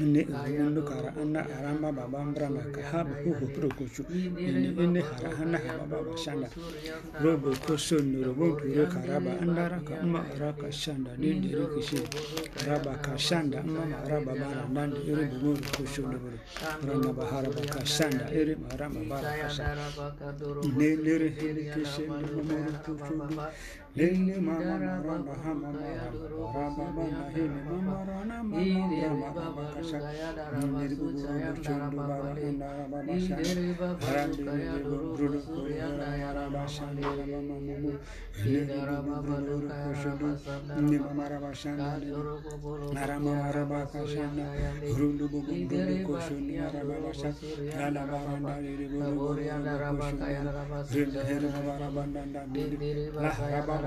ine ugunu kara ana arama baba mbrama kahaba huhu prokochu ine ine hara ana hababa bashanda. Robo koso nurobo ture karaba andara ka uma araka shanda nende rikishi raba kashanda uma maraba bara nande iri bumuru koso nuburu rana bahara baka shanda iri marama bara kasha ine nere hiri kishe nuburu koso nuburu lili mama ramba hama ramba mama hini mama rana mama rama baba kasha niri buru buru chundu bara hunda ramba basha harambi niri buru buru kuri ramba basha niri mama mumu niri buru buru kushudu niri mama ramba shana rama ramba kasha rundu buru buru kushudu ramba basha rana baranda niri buru buru kushudu niri ramba ramba nanda niri ramba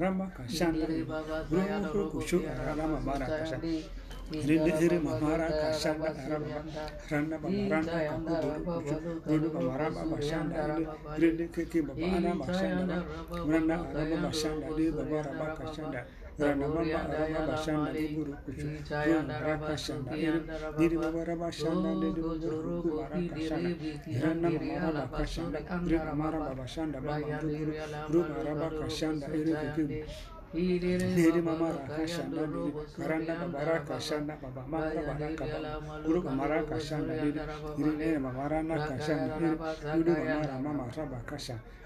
Rama Kashanda Ruhu Kushu Rama Mara Kashanda Rindir Mamara Kashanda Rama Rana Bamaranda Kakudu Kushu Rudu Mamara Bashanda Rindir Kiki Babana Bashanda Rana Rama Bashanda Di Babara Bashanda Nere mama rakashanda nere karanda babara kashanda baba mara baraka guru mara kashanda nere nere mama rana kashanda nere guru mama mama raba kashanda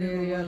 neri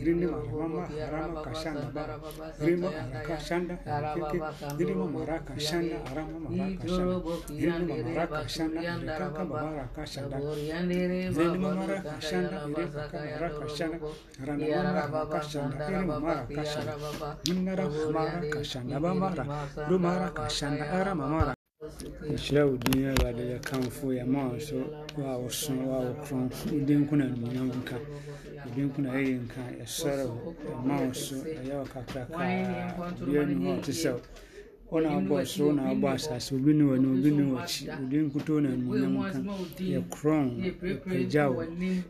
irindima mara kashanda urukuku kasanda, keke kamfu ya maso wa wo so wa wo kron wo din kuna animonyam nka wo din kuna ɛyɛ nka ɛsɔre wo ɛma wo so ɛyɛ wo kakraka bia ne hɔ ɔte sɛ wo wo na wobɔ soro wo na wobɔ asase obi ne w'ani obi ne w'akyi wo din nkutoo na animuonyam nka yɛkorɔn yɛpagya wo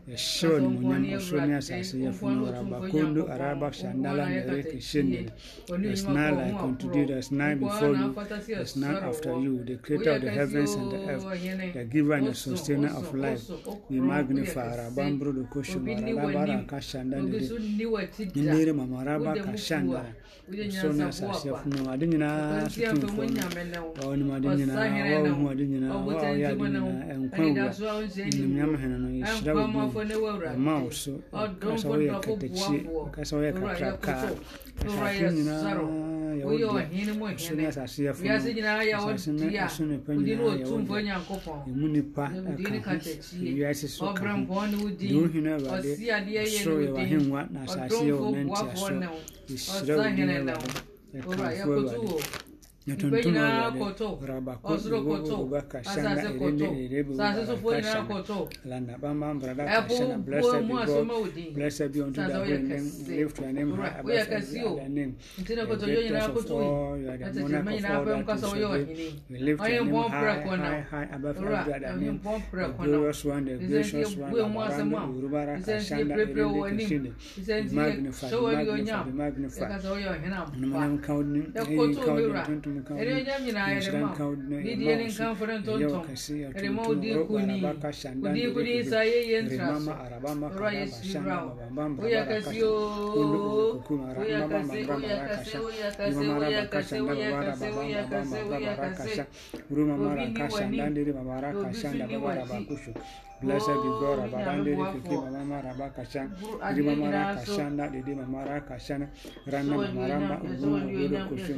yɛhyɛ wo ɔsoro ne asase yɛfono arabakondo araba shandala nereke shendere There's none like unto thee, there's none before you, there's none after you, the creator of the heavens and the earth, the giver and the sustainer of life. We magnify Rabambro the Koshu Marabara Kashanda Nere Mamaraba Kashanda. So na sase funu ade nyinaa ade nyinaa wɔwo hu ade nyinaa wɔa ɔyɛ ade nyinaa ɛnkwa wura nimnyam hene no yɛhyira wo ɛma wo so kasa woyɛ katakyie kasa woyɛ kakrakaa asase nyinaa woyɛ ɔhene mu hene nyinaa yɛ wɔdia wodi ne ɔtumfo nyankopɔn ɛmu nipa ɛkawiase so ka de. wohwene awurade ɔsoro yɛ wahengua na asase yɛ wɔ nantiaso yɛhyira wo din awurade yɛkamfo awurade notontumaoto obakashanga eremeerebuakashanga lanabamamburadakashana blessa biontudabnliftuanemhaadanem glorious one the gracious one urubarakashanda ereekeshine magnified magnified magnified nomanamkaudni kaudin eyin kaudin tuntum ɛdeɛ onyam nyinaa yɛde ma? didie ne nkamfo ne ntontom yɛde ma wo din kuni? wo din kuni sa yɛyɛ ntra so ɔrɔ a yɛsiri wura wo woyɛ kɛse o. Woyɛ kɛse woyɛ kɛse woyɛ kɛse woyɛ kɛse woyɛ kɛse woyɛ kɛse woyɛ kɛse obi ni w'anim obi so ni w'akyi Blessed be God, Rabandere Kiki Mama Rabakashan, Rimamara Kashanda, Didi Mamara Kashana, Rana Maramba, Ubu, Ubu Kushin,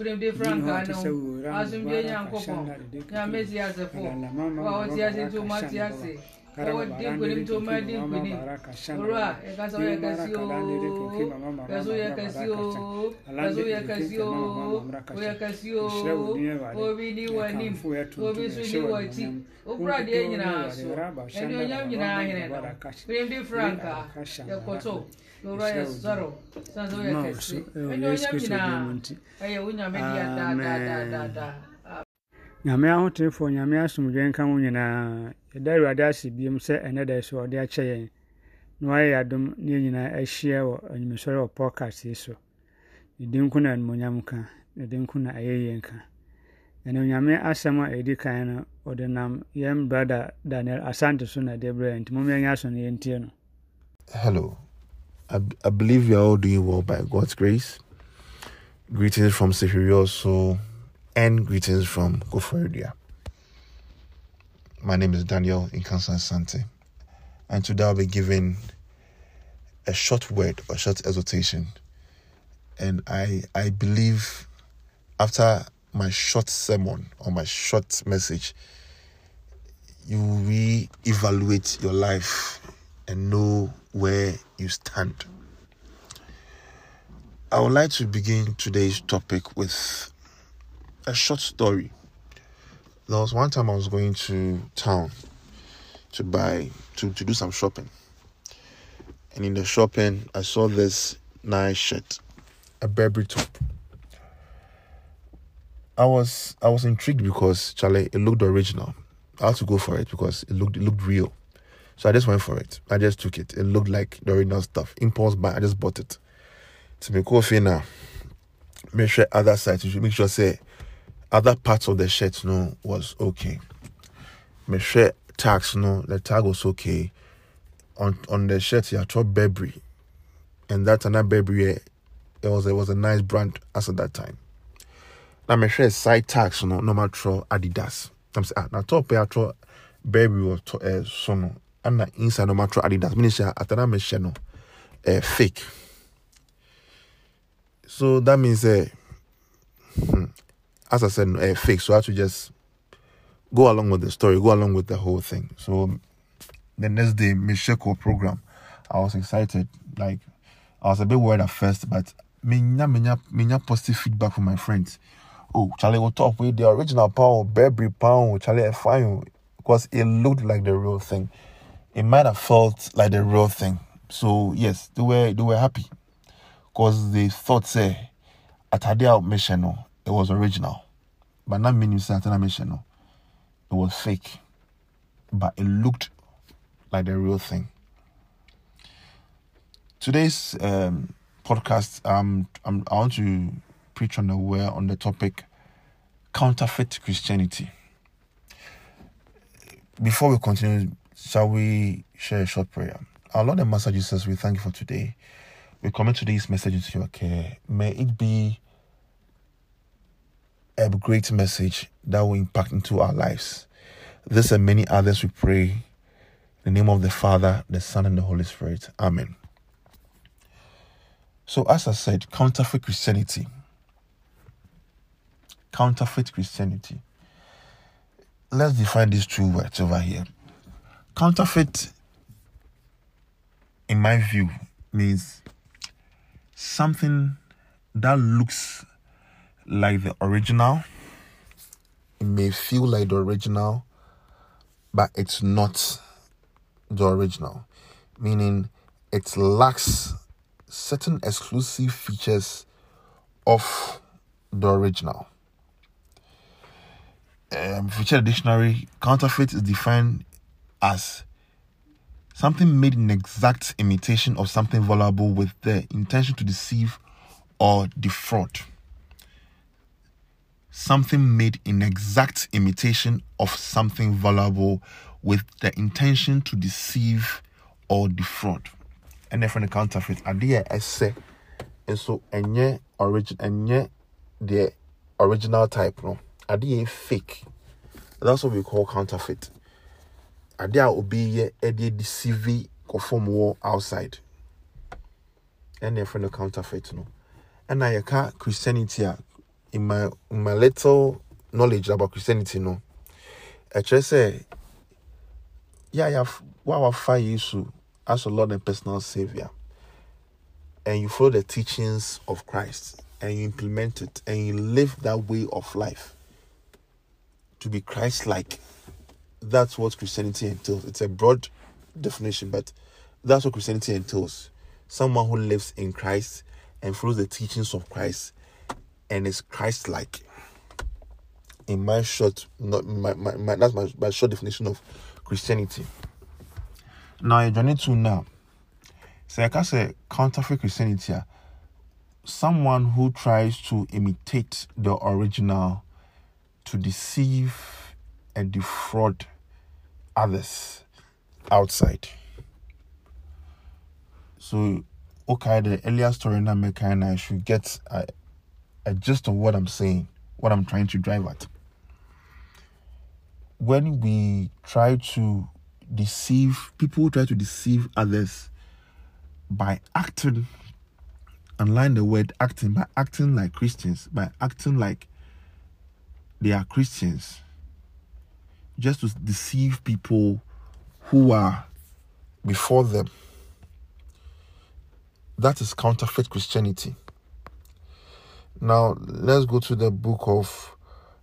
wuremde franka no asomdwe nyankopɔn nyamesi asefo wa ɔte ase nti ɔmo. nyina nyame ahotefoɔ nyame asomdwe nka nyinaa yɛda awurade ase biom sɛ ɛnɛ da so ɔde akyɛ yɛn na wayɛ yɛadom ne yɛn nyinaa ahyia wɔ anwumesɔre wɔ podcast yi so ne din ko na animonyam ka ne din ko na ɛyɛ yɛn ka ɛno nyame asɛm a ɛdi kan no ɔde nam yɛn brada daniel asante so na ɛde nti aso no yɛntie no Hello. I, I believe we are all doing well by God's grace. Greetings from Sefirioso and greetings from Koforidua. My name is Daniel Inkansan Sante, and today I'll be giving a short word or short exhortation. And I I believe after my short sermon or my short message, you will re-evaluate your life and know where you stand. I would like to begin today's topic with a short story. There was one time I was going to town to buy to, to do some shopping. And in the shopping I saw this nice shirt, a Burberry top. I was I was intrigued because Charlie it looked original. I had to go for it because it looked it looked real. So I just went for it. I just took it. It looked like the original stuff. Impulse buy. I just bought it. To make coffee now. Make sure other should make sure say other parts of the shirt no was okay. My shirt tags no, the tag was okay. On on the shirt you have Burberry. and that another Burberry, it was it was a nice brand as at that time. Now my shirt side tags no no matter Adidas. I'm saying ah na top ya tro Burberry or to eh so no and na inside no matter Adidas. Me say atana me share no eh fake. So that means hmm, as I said eh fake. So I have to just go along with the story, go along with the whole thing. So the next day, Misheko program, I was excited. Like I was a bit worried at first, but minya minya minya positive feedback from my friends. Oh, Charlie, will talk with the original pound, Burberry pound, Charlie, fine, because it looked like the real thing. It might have felt like the real thing. So yes, they were they were happy because they thought say Atadia mission no, it was original, but not meaning mission no, it was fake, but it looked like the real thing. Today's um, podcast, um, I'm, I want to preach on the word on the topic counterfeit Christianity. Before we continue, shall we share a short prayer? Our Lord and Master Jesus, we thank you for today. We commit today's message into your care. May it be a great message that will impact into our lives. This and many others we pray. In the name of the Father, the Son, and the Holy Spirit. Amen. So, as I said, counterfeit Christianity. Counterfeit Christianity. Let's define these two words over here. Counterfeit, in my view, means something that looks like the original. It may feel like the original, but it's not the original, meaning it lacks certain exclusive features of the original. Um, feature dictionary counterfeit is defined as something made in exact imitation of something valuable with the intention to deceive or defraud. Something made in exact imitation of something valuable with the intention to deceive or defraud. And from the counterfeit, adeɛ ɛsɛ nso ɛnyɛ origin ɛnyɛ the original type no adeɛ fake. That's what we call counterfeit. Adeɛ a obi yɛ ɛde deceive kɔfɔm wɔ outside. And from the counterfeit no. ɛna yɛka Christianity a in my in my little knowledge about Christianity no. Ɛkyerɛ sɛ yɛ a wafa yesu as a lord and personal savior. And you follow the teachings of christ and you implement it and you live that way of life to be christ-like. That's what christianity entails. It's a broad definition but that's what christianity entails. Someone who lives in christ and follows the teachings of christ and is christ-like. In my short not my, my, my that's my, my short definition of christianity. Now you're journey to now. So like i say counterfeit christianity ah, someone who tries to imitate the original to deceive and defraud others outside. So okay the earlier story now make i should get a, a gist of what i'm saying what i'm trying to drive at. When we try to deceive people try to deceive others by acting underline the word acting by acting like christians by acting like they are christians just to deceive people who are before them. That is counterfeit christianity now let's go to the book of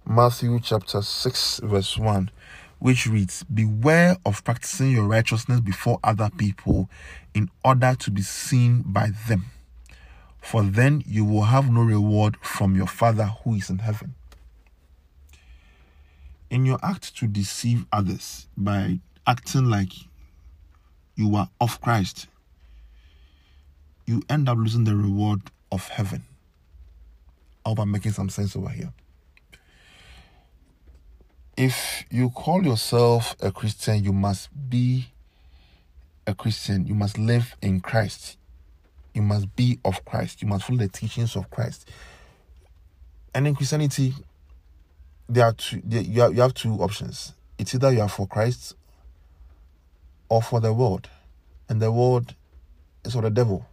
matthew chapter 6 verse 1 which reads, Beware of practicing your righteousness before other people in order to be seen by them, for then you will have no reward from your Father who is in heaven. In your act to deceive others by acting like you are of Christ, you end up losing the reward of heaven. I hope I'm making some sense over here if you call yourself a Christian, you must be a Christian. You must live in Christ. You must be of Christ. You must follow the teachings of Christ. And in Christianity, there are two. There, you have, you have two options. It's either you are for Christ or for the world, and the world is for the devil.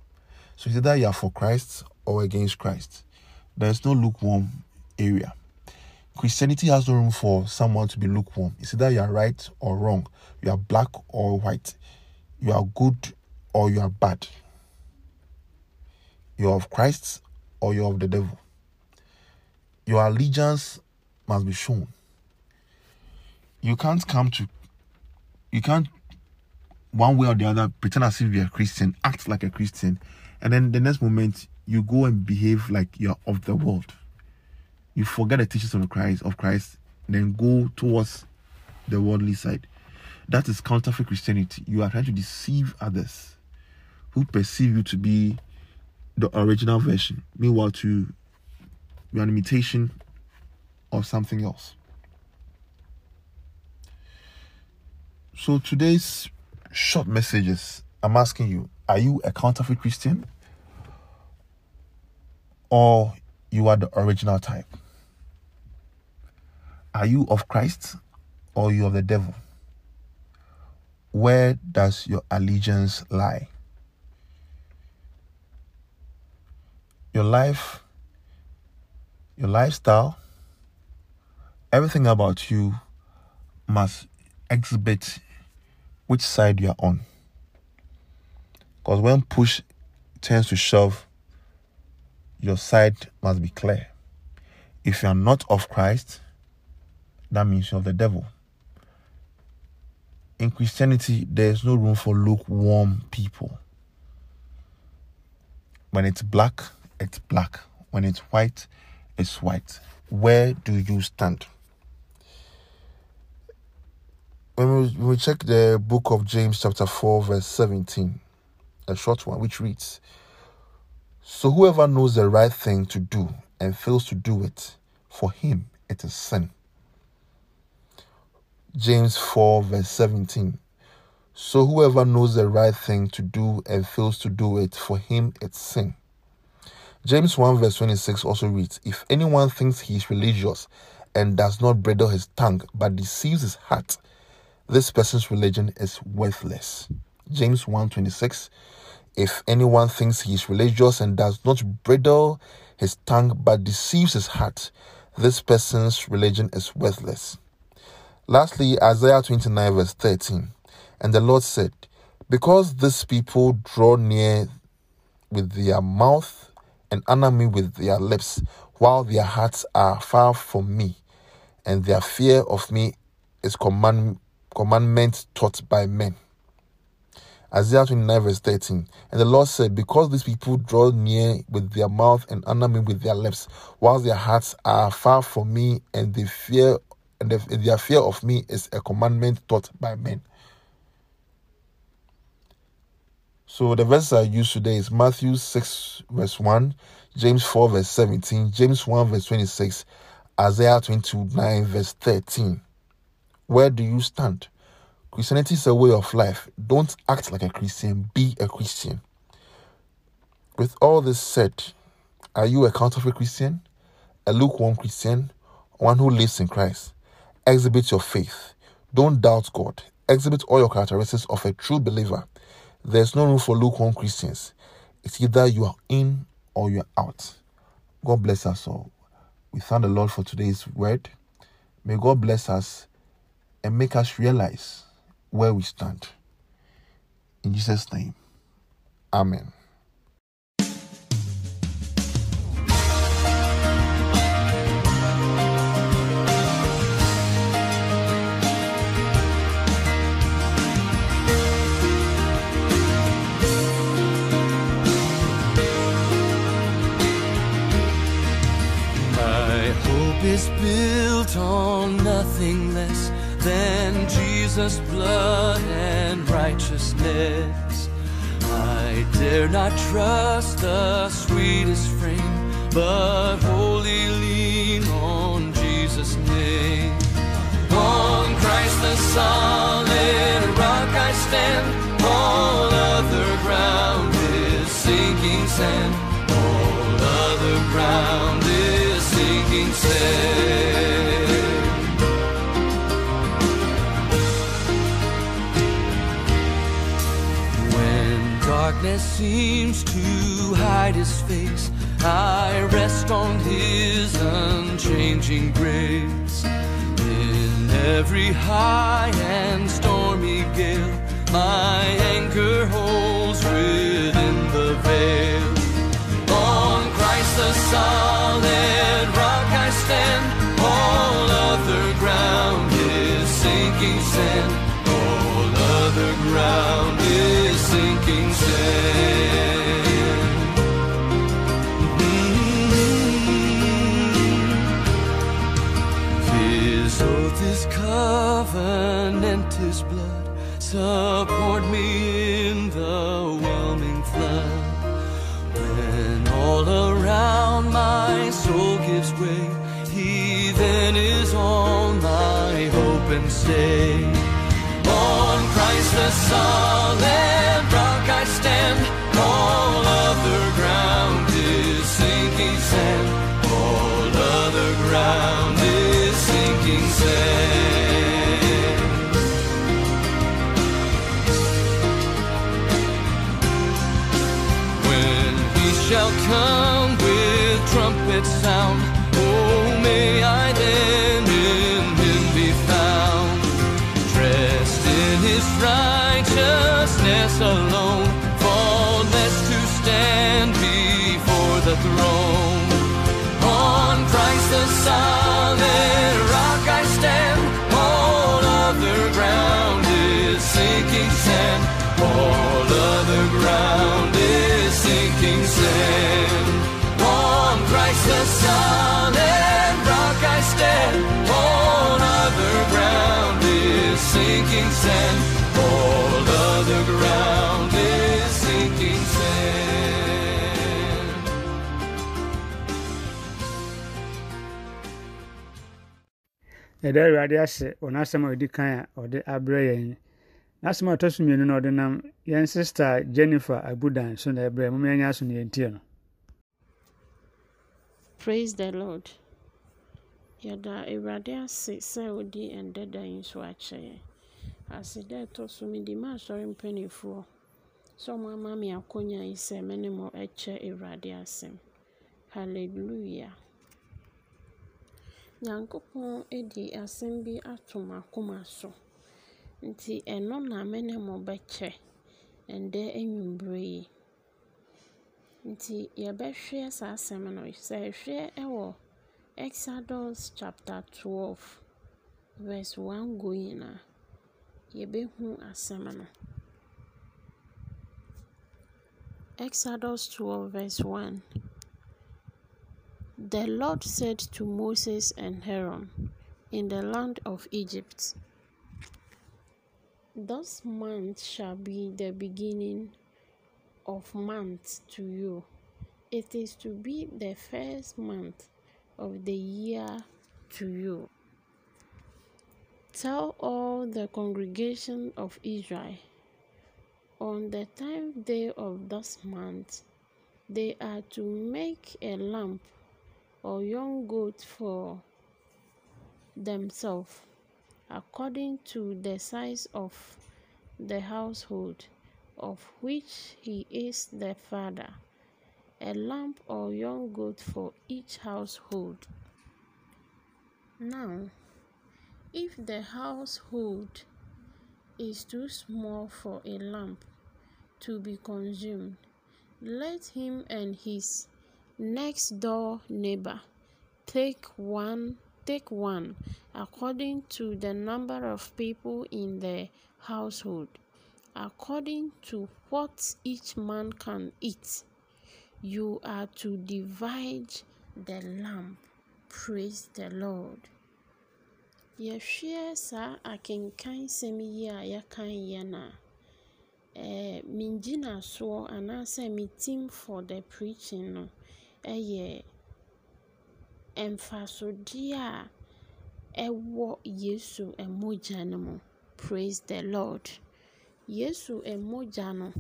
So it's either you are for Christ or against Christ. There is no lukewarm area. Christianity has no room for someone to be lukewarm. It's either you are right or wrong. You are black or white. You are good or you are bad. You are of Christ or you are of the devil. Your allegiance must be shown. You can't come to, you can't one way or the other pretend as if you're a Christian, act like a Christian, and then the next moment you go and behave like you're of the world. You forget the teachings of Christ, of Christ, then go towards the worldly side. That is counterfeit Christianity. You are trying to deceive others who perceive you to be the original version. Meanwhile, to you're an imitation of something else. So today's short messages, I'm asking you, are you a counterfeit Christian? Or you are the original type? Are you of Christ or you of the devil? Where does your allegiance lie? Your life, your lifestyle, everything about you must exhibit which side you are on. Because when push tends to shove, your side must be clear. If you are not of Christ, that means you're of the devil. In Christianity, there is no room for lukewarm people. When it's black, it's black. When it's white, it's white. Where do you stand? When we check the book of James, chapter 4, verse 17, a short one, which reads So whoever knows the right thing to do and fails to do it, for him it is sin. James 4, verse 17. So whoever knows the right thing to do and fails to do it, for him it's sin. James 1, verse 26 also reads If anyone thinks he is religious and does not bridle his tongue, but deceives his heart, this person's religion is worthless. James 1 26. If anyone thinks he is religious and does not bridle his tongue but deceives his heart, this person's religion is worthless. Lastly, Isaiah 29, verse 13. And the Lord said, Because these people draw near with their mouth and honor me with their lips, while their hearts are far from me, and their fear of me is command, commandment taught by men. Isaiah 29, verse 13. And the Lord said, Because these people draw near with their mouth and honor me with their lips, while their hearts are far from me, and they fear and their fear of me is a commandment taught by men. So the verses I use today is Matthew 6 verse 1, James 4 verse 17, James 1 verse 26, Isaiah 29 verse 13. Where do you stand? Christianity is a way of life. Don't act like a Christian, be a Christian. With all this said, are you a counterfeit Christian? A lukewarm Christian? One who lives in Christ? Exhibit your faith. Don't doubt God. Exhibit all your characteristics of a true believer. There's no room for lukewarm Christians. It's either you are in or you're out. God bless us all. We thank the Lord for today's word. May God bless us and make us realize where we stand. In Jesus' name, Amen. is built on nothing less than Jesus' blood and righteousness. I dare not trust the sweetest frame, but wholly lean on Jesus' name. On Christ the solid rock I stand, all other ground is sinking sand. All other ground is sinking sand. Darkness seems to hide his face, I rest on his unchanging grace. In every high and stormy gale, my anchor holds within the veil. On Christ the solid rock I stand, Christ sand. All other ground is sinking sand. yɛda awurade ase wɔ n'asɛm a ɔdi kan a ɔde abrɛ yɛn n'asɛm a ɔtɔ so mmienu na ɔde nam yɛn sista jennifer abudan so na ɛbrɛ mu yɛnyɛ aso ne yɛntie no Praise the Lord. Yɛda Awurade ase sɛ odi ɛndɛda yi nso akyɛ yɛn. Aseda a ɛtɔ so mede ma asɔre mpanimfoɔ sɛ ɔmo ama me akonnwa yi sɛ me ne mo ɛkyɛ Awurade asɛm. Hallelujah. Nyankopɔn edi asɛm bi ato m'akoma so. Nti ɛno na me ne mo bɛkyɛ ɛndɛ anwummere yi. Nti yɛbɛhwɛ saa asɛm no. Sɛ yɛhwɛ ɛwɔ Exodus chapter 12 verse 1 going a, yɛbɛhu asɛm no. Exodus 12 verse 1 The Lord said to Moses and Aaron in the land of Egypt, This month shall be the beginning of months to you. It is to be the first month of the year to you. Tell all the congregation of Israel on the tenth day of this month they are to make a lamb or young goat for themselves according to the size of the household of which he is the father, a lamb or young goat for each household. Now, if the household is too small for a lamp to be consumed, let him and his next door neighbor take one take one according to the number of people in the household according to what each man can eat. You are to divide the lamb praise the lord yɛhwɛ saa akenkansɛm yi a yɛkan yɛ no a eh, mengyinasoɔ anaasɛ me team for the preaching no ɛyɛ mfasodeɛ a ɛwɔ yesu mogya no mu praise the lord yesu mogya no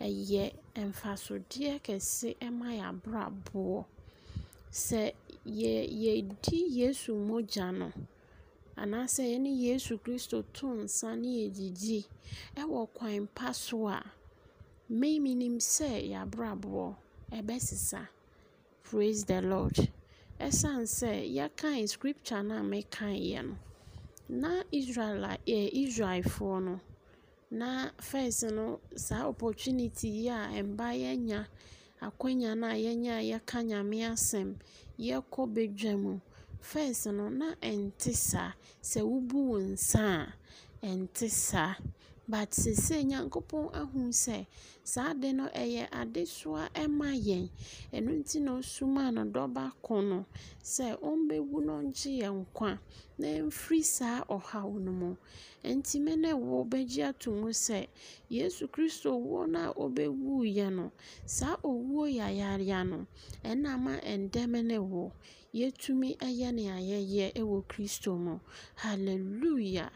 ɛyɛ mfasodeɛ kɛse ma yɛn abrabɔ. Sɛ yɛ yɛdi Yesu mogya no, anaasɛ yɛne Yesu Kristo to nsa na yɛdidi wɔ kwan pa so a, me menim sɛ yɛn abrabɔ bɛsesa. Praise the Lord. Ɛsiane sɛ yɛkan scripture no a mekaeɛ no, na Israelite eh, Israelfoɔ no, na first no saa opportunity yi a mba yɛanya akwanya no a yɛnya a yɛka Nyame asɛm, yɛkɔ badwa mu. First no na ɛnte saa. Sɛ wobu wo nsa a, ɛnte saa. But seesei Nyankopɔn ahunu sɛ saa ade no ɛyɛ adesoa ma yɛn. Ɛno nti na ɔsomaa ne dɔba ko no sɛ ɔmmɛwu na ɔngye yɛn nkwa na yɛmfiri saa ɔhaw no mu. Nti me ne bɛgye ato mu sɛ Yesu Kristo wuo no a ɔbɛwuiɛ no, saa owuo yayaya no, ɛna ama ɛndɛ me ne yɛtumi yɛ nea yɛyɛ wɔ Kristo mu. Hallelujah.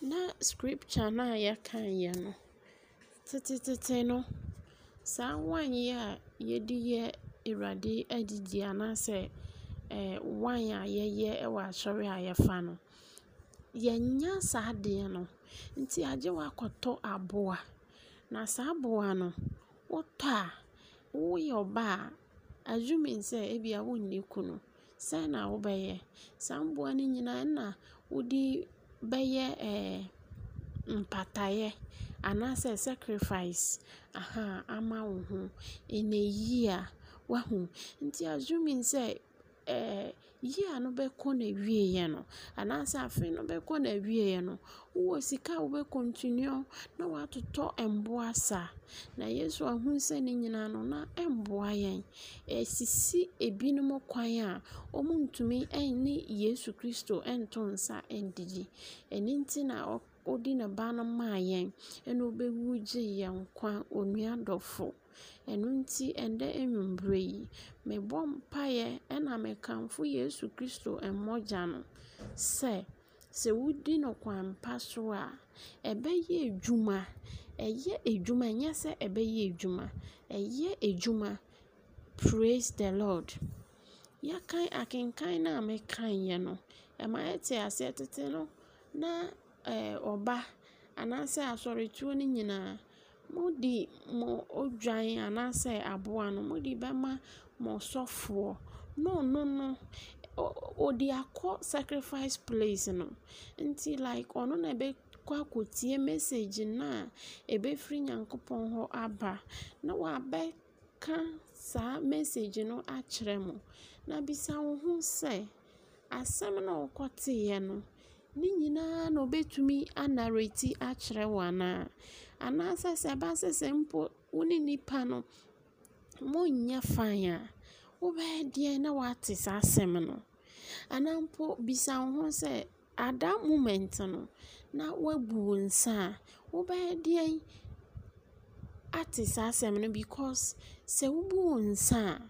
Na scripture no a yɛkaeɛ no, tetetete no, saa wine yi a yɛde yɛ Awurade adidie anaasɛ eh, wine a yɛyɛ wɔ asɔre a yɛfa no, yɛnya saa adeɛ no, nti agye wo aboa. Na saa aboa no, wotɔ a, woyɛ ɔbaa assuming sɛ ebia wonni kunu, sɛn na wobɛyɛ? Saa mmoa no nyinaa na wode bɛyɛ mpataeɛ anaasɛ sacrifice aha ama wo ho. ɛnɛ yie a, woahu. Nti assuming sɛ eh, year no bɛkɔ n'awieeɛ no, anaasɛ afe no bɛkɔ n'awieeɛ no, wowɔ sika a wobɛ continue na woatotɔ mmoa saa. Na Yesu ahunu sɛ ne nyinaa no na ɛmmoa yɛn. Ɛsisi ebinom kwan a wɔntumi ne Yesu Kristo nto nsa ndidi. Ɛno nti na ɔde ne ba no maa yɛn, ɛna ɔbɛwu gyee yɛn nkwa, onua dɔfo. Ɛno nti ɛndɛ anwummere yi, mebɔ mpaeɛ ɛna mekamfo Yesu Kristo mmɔgya no sɛ, sɛ wodi no kwan so a, ɛbɛyɛ adwuma. Ɛyɛ adwuma, ɛnyɛ sɛ ɛbɛyɛ adwuma, ɛyɛ adwuma. Praise the Lord. Yɛakan akenkan no a mekaeɛ no, ɛma yɛte aseɛ tete no, na eh, ɔba anaasɛ asɔretuo no nyinaa, mode mo odwan anaasɛ aboa no, mode bɛma mo ɔsɔfoɔ na ɔno no, ɔde akɔ sacrifice place no. Nti like ɔno na ɛbɛkɔ akɔtie message no a ɛbɛfiri Nyankopɔn hɔ aba, na wabɛka saa message no akyerɛ mo. Na bisa wo ho sɛ, asɛm no wokɔteeɛ no, ne nyinaa na ɔbɛtumi anarrate akyerɛ wo anaa? Anaasɛ sɛ ɛba sɛ mpo wo ne nipa no monnyɛ fine a, wobɛyɛ dɛn na woate saa asɛm no? Anaa mpo bisa wo ho sɛ, that moment no, na woabu wo nsa a, wobɛyɛ dɛn ate saa asɛm no because sɛ wobu wo nsa a,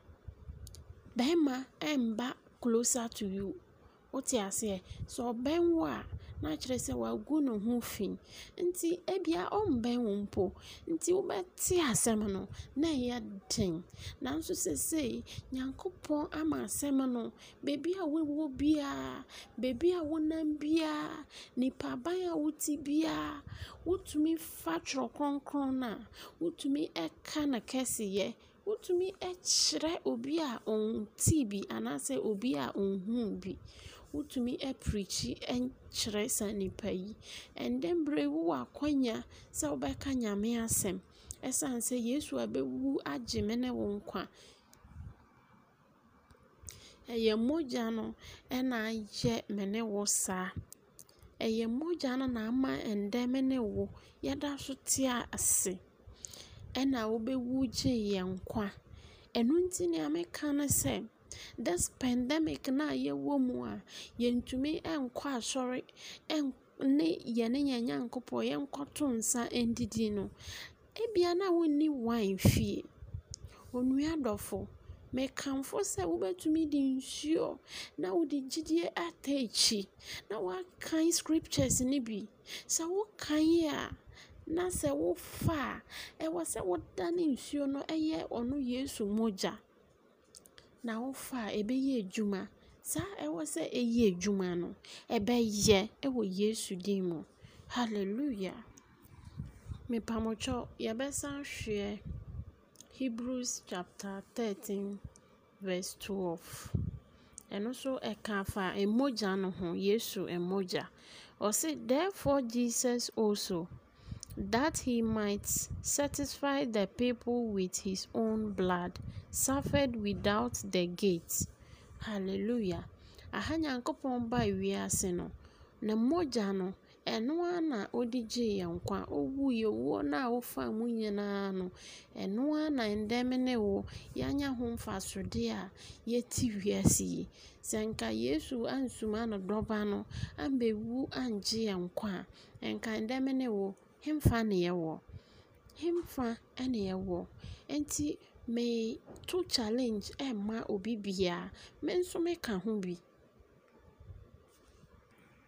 barima mmba closer to you. Wote aseɛ? Sɛ ɔbɛn wo a, na kyerɛ sɛ wagu ne ho fi. Nti ebia ɔmmɛn wo mpo, nti wobɛte asɛm no na ɛyɛ den. Nanso seesei, Nyankopɔn ama asɛm no, baabi a wowɔ biara, baabi a wonam biara, nnipaban a wote biara, wotumi fa twerɛ kronkron no a, wotumi ka ne kɛseyɛ. Wotumi kyerɛ obi a ɔntee bi anaasɛ obi a ɔnhuu bi. Wotumi preakyi kyerɛ saa nnipa yi. Ɛndɛ mmerɛ yi wowɔ akwanya sɛ wobɛka Nyame asɛm. Ɛsiane sɛ Yesu abɛwu agye me ne wo nkwa. Ɛyɛ mogya no ɛna ayɛ me ne wo saa. Ɛyɛ mogya no na ama ɛndɛ me ne wo yɛda so te ase, ɛna wobɛwu gyee yɛn nkwa. Ɛno nti nea meka ne sɛ, this pandemic no a yɛwɔ mu a, yɛntumi nkɔ asɔre ne yɛne yɛn Nyankopɔn yɛnkɔto nsa ndidi no, ebia na wonni wine fie. Onua dɔfo, mekamfo sɛ wobɛtumi de nsuo na wode gyidie ata akyi, na woakan scriptures no bi. Sɛ wokae a, na sɛ wofa a ɛwɔ sɛ wodane nsuo no ɛyɛ ɔno yesu mogya na wofa a ɛbɛyɛ adwuma. Saa ɛwɔ sɛ ɛyɛ adwuma no ɛbɛyɛ ɛwɔ yesu din mu. Hallelujah. Mepamotwɔ yɛbɛsan hwɛ hebrews chapter 13 verse 12 ɛno nso ɛka fa mmogya no ho yesu mmogya ɔse therefore jesus also that he might satisfy the people with his own blood suffered without the gate hallelujah. Aha nyankopɔn baa wiase no na mogya no ɛno ara na ɔde gyee yɛn nkwa. Ɔwuiɛ owuo no a wofa mu nyinaa no ɛno ara na ndɛm ne wo yɛanya ho mfasodeɛ a yɛte wiase yi. Sɛ nka yesu ansuma no dɔba no ambɛwu angye yɛn nkwa. A nka ndɛm ne wo hemfa ne yɛwɔ. Hemfa ne yɛwɔ. Nti meto challenge ɛmma obi biara me nso meka ho bi.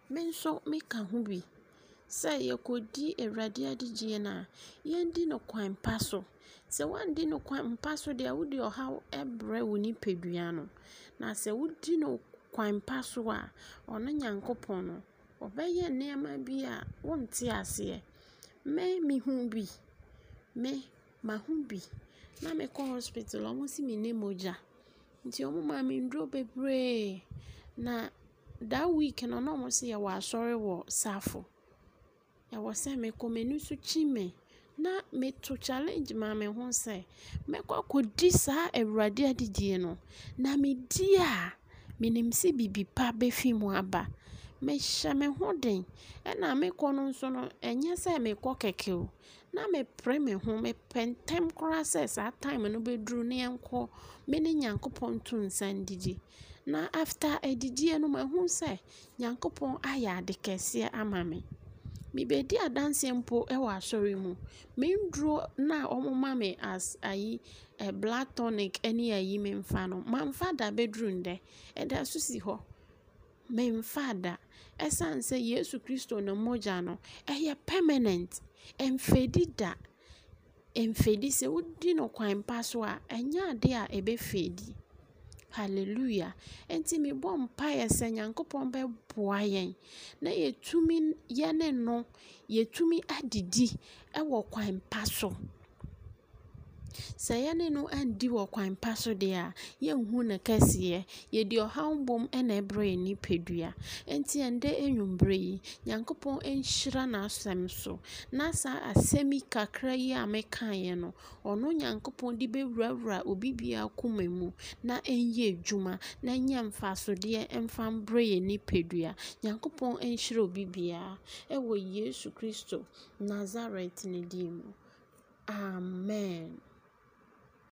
Me nso meka ho bi. Sɛ yɛkɔdi awurade adigyeɛ no a yɛndi no kwan pa so. Sɛ woandi no kwan pa so deɛ wode ɔhaw brɛ wo nipadua no. Na sɛ wodi no kwan pa so a ɔno nyankopɔn no ɔbɛyɛ nneɛma bi a wonte aseɛ. Me mehu bi. Me maho bi. Na mekɔ hospital ɔmo si me ne mogya nti ɔmo maa me nduro bebree. Na that week no na ɔmo sɛ yɛwɔ asɔre wɔ safo ɛwɔ sɛ mekɔ m'ani so kyi me na meto challenge maa me ho sɛ mɛkɔ akɔdi saa awurade adidie no na medi a menim sɛ biribi pa bɛfi mu aba mehyɛ me ho den ɛna mekɔ no nso no ɛnyɛ sɛ mekɔ kɛkɛ o. Na mepere me ho mepɛ ntɛm koraa sɛ saa time no bɛduru ne yɛnkɔ me ne nyankopɔn to nsa ndidi na after adidie no mahu sɛ nyankopɔn ayɛ ade kɛseɛ ama me. Mebɛdi adanseɛ mpo wɔ asɔre mu. Menduro na ɔmo ma me as ayi ɛ blood tonic ne ayi memfa no. Mamfa da bɛduru ndɛ ɛda so si hɔ. Memfa da. Ɛsiane sɛ yesu kristo no mogya no ɛyɛ permanent. Ɛmfɛdi da. Ɛmfɛdi sɛ wodi no kwan pa so a ɛnyɛ ade a ɛbɛfɛdi. Hallelujah. Nti mebɔ mpaeɛ sɛ nyankopɔn bɛboa yɛn na yɛtumi yɛne no yɛtumi adidi ɛwɔ kwan pa so sɛ yɛne no andi wɔ kwan pa so deɛ a yɛnhu ne kɛseɛ. Yɛde ɔhaw bom ɛna ɛbrɛ yɛn nipadua. Nti ɛndɛ enwummerɛ yi nyankopɔn nhyira n'asɛm so. Na saa asɛm yi kakra yi a mekaeɛ no ɔno nyankopɔn de bɛwurawura obi biara koma mu na ɛnyɛ adwuma na ɛnyɛ mfasodeɛ mfa mbrɛ yɛn nipadua. Nyankopɔn nhyira obi biara ɛwɔ yesu kristo nasaret ne din mu. Amen.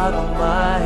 Lord God Almighty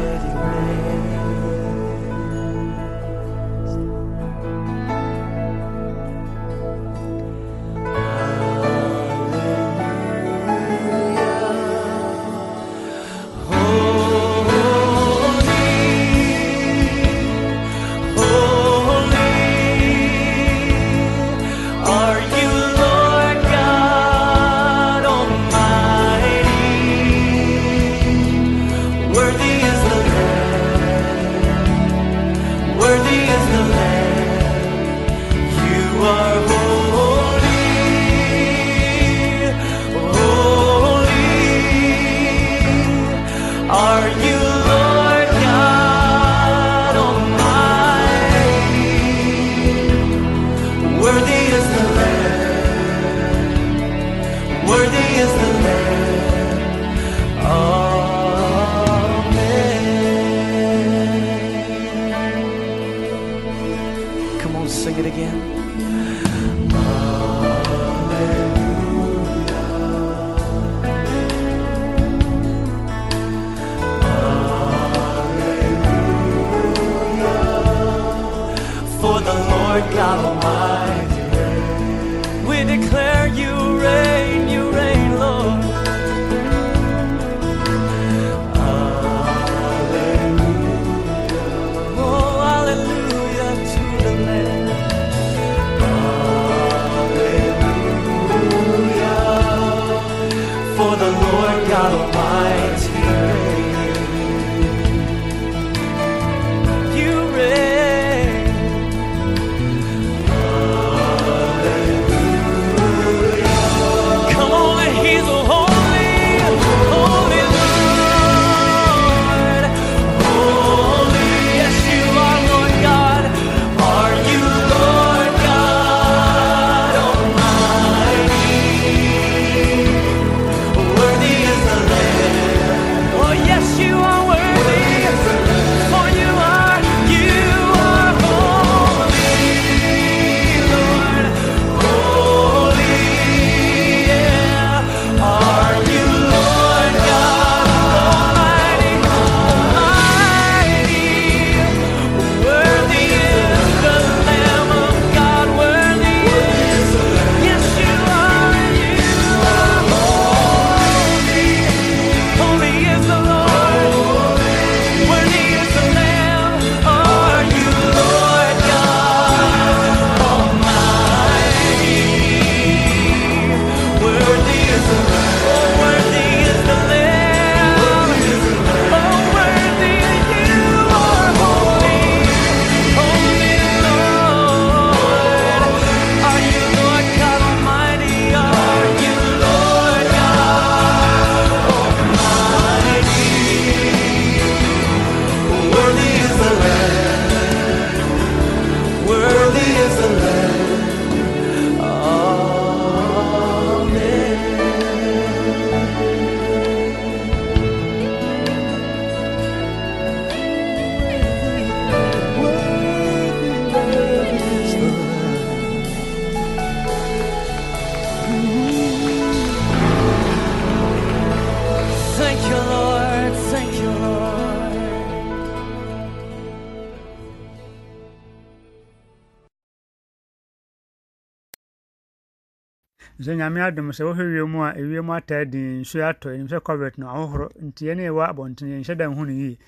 adom sɛ wohwɛ wiem a ewiem ataa din nsuo atɔ ɛnim sɛ covid no ahohoro nti yɛne ɛwɔ abɔnten yɛnhyɛ da nhu no yie.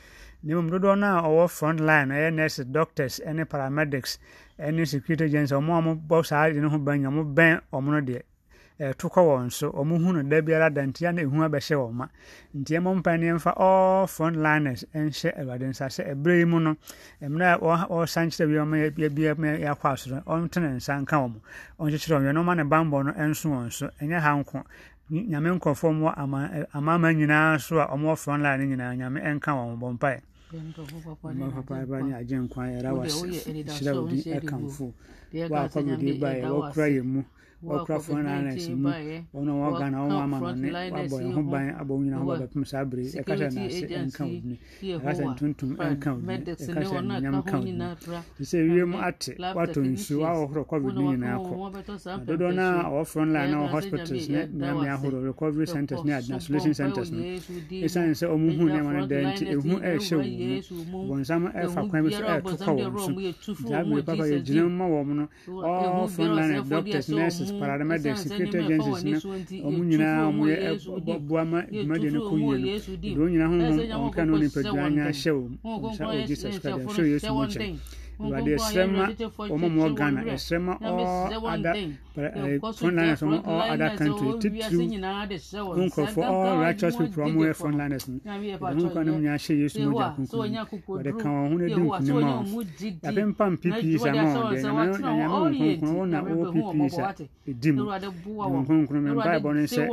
Na mmom dodoɔ no a ɔwɔ front line ɛyɛ nurses doctors ne paramedics ne security agents ɔmo a ɔmobɔ saa de no ho ban nya ɔmo bɛn ɔmo no deɛ ɛto kɔ wɔn so ɔmo hu no da biara da nti ana ehu abɛhyɛ wɔn ma. Nti ɛmɔ mpa ne all front liners nhyɛ awurade nsa sɛ ɛberɛ yi mu no mmerɛ a ɔha- ɔresan kyerɛ wie asoro ɔntene nsa nka wɔn ɔnkyekyerɛ wɔn ɔma ne bammɔ no nso wɔn so ɛnyɛ ha nko. Nyame nkurɔfoɔ mu amaama nyinaa so a ɔmɔ front line nyinaa nyame ɛnka wɔn bɔ mpae ma papa ba ne agye nkwa yɛra wase. Hyerɛ wo din ɛkamfo woakɔmede ba yɛ wɔkora yɛ mu. Wɔkora front liners mu ɔno wɔ ghana wɔn ama no ne wabɔ yɛn ho ban abɔ wo nyinaa ba bɛpem saa bere yi ɛka sɛ naase ɛnka wo dini ɛka sɛ ntontom ɛnka wo dini ɛka sɛ nonyam ka dini te sɛ wiem ate watɔ nsuo ahohoro covid no nyinaa kɔ dodoɔ no a ɔwɔ front line na ɔwɔ hospitals ne mmeammea ahorow recovery centers ne isolation centers no ɛsiane sɛ ɔmo hu nneɛma no da nti ɛhu ɛrehyɛ wɔn mu bɔnsam ɛfa kwan bi so ɛreto kɔ wɔn so abere papa yɛgyina mu ma wɔn no all front line doctors nurses paradigmatic security agencies na ɔmo nyinaa ɔmo yɛ boama dwumadie no kɔyie no deɛ onyinaa honhom ɔmo ne no anya ahyɛ wɔ mu nsa wɔ jesus christ ɛhyɛ yesu mu nkyɛn awurade ɛsrɛ ma wɔn mu wɔ ghana ɛsrɛ ma all other frontliners wɔn all other country titiri wɔn nkɔfo all righteous people wɔn yɛ frontliners no wɔn nkɔ ne mu nyɛ ahyɛ yesu mu gya kunkun wɔde ka wɔn ho ne di nkunim a wɔn yabe mpa mpipi sa ma wɔn de nyame nyame wɔn nkonkron wɔn na wɔwɔ pipi sa edi mu wɔn nkonkron mɛ mpa ɛbɔ ne nsɛ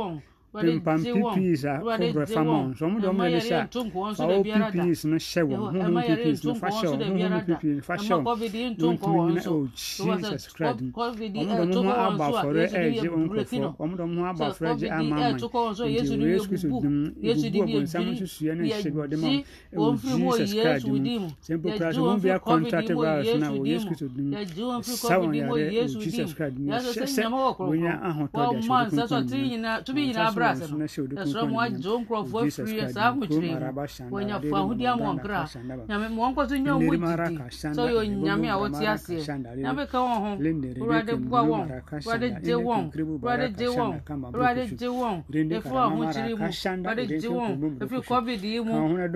pimpam ppis a wɔbrɛfa ma wɔn nso wɔn de wɔn yɛ de hyɛ a wɔn ppis no hyɛ wɔn huhu ppis no fa hyɛ wɔn huhu ppis no fa hyɛ wɔn wɔn tumi nyina ɛwɔ jesus christ. mu wɔn de wɔn ho aba afɔre ɛgye wɔn nkurɔfoɔ wɔn de wɔn ho aba afɔre ɛgye ama ama nti wɔ yesu kristo dim ebi bu ɔbɔ nsɛm nsusua ne nhyɛ bi ɔde ma ɛwɔ jesus christ mu simple christ wɔn bi akɔntate virus na wɔ yesu kristo dim. Sa wɔn yare wɔ jesus christ mu yɛ hyɛ sɛ wɔn nyɛ ahotɔ de ahyɛ wɔn kunkun mu ɛsrɛ mo agye wo nkurɔfoɔ afiri saa ahokyere mu wɔnya fa ahodi ama ɔnkra nyame ma wɔnkɔ so nya wo mu didi sɛ ɔyɛ onyame a wɔte aseɛ nyame ka wɔn ho awurade boa wɔn awurade gye wɔn awurade gye wɔn awurade gye wɔn ɛfiri ahokyere mu awurade gye wɔn ɛfiri covid yi mu wura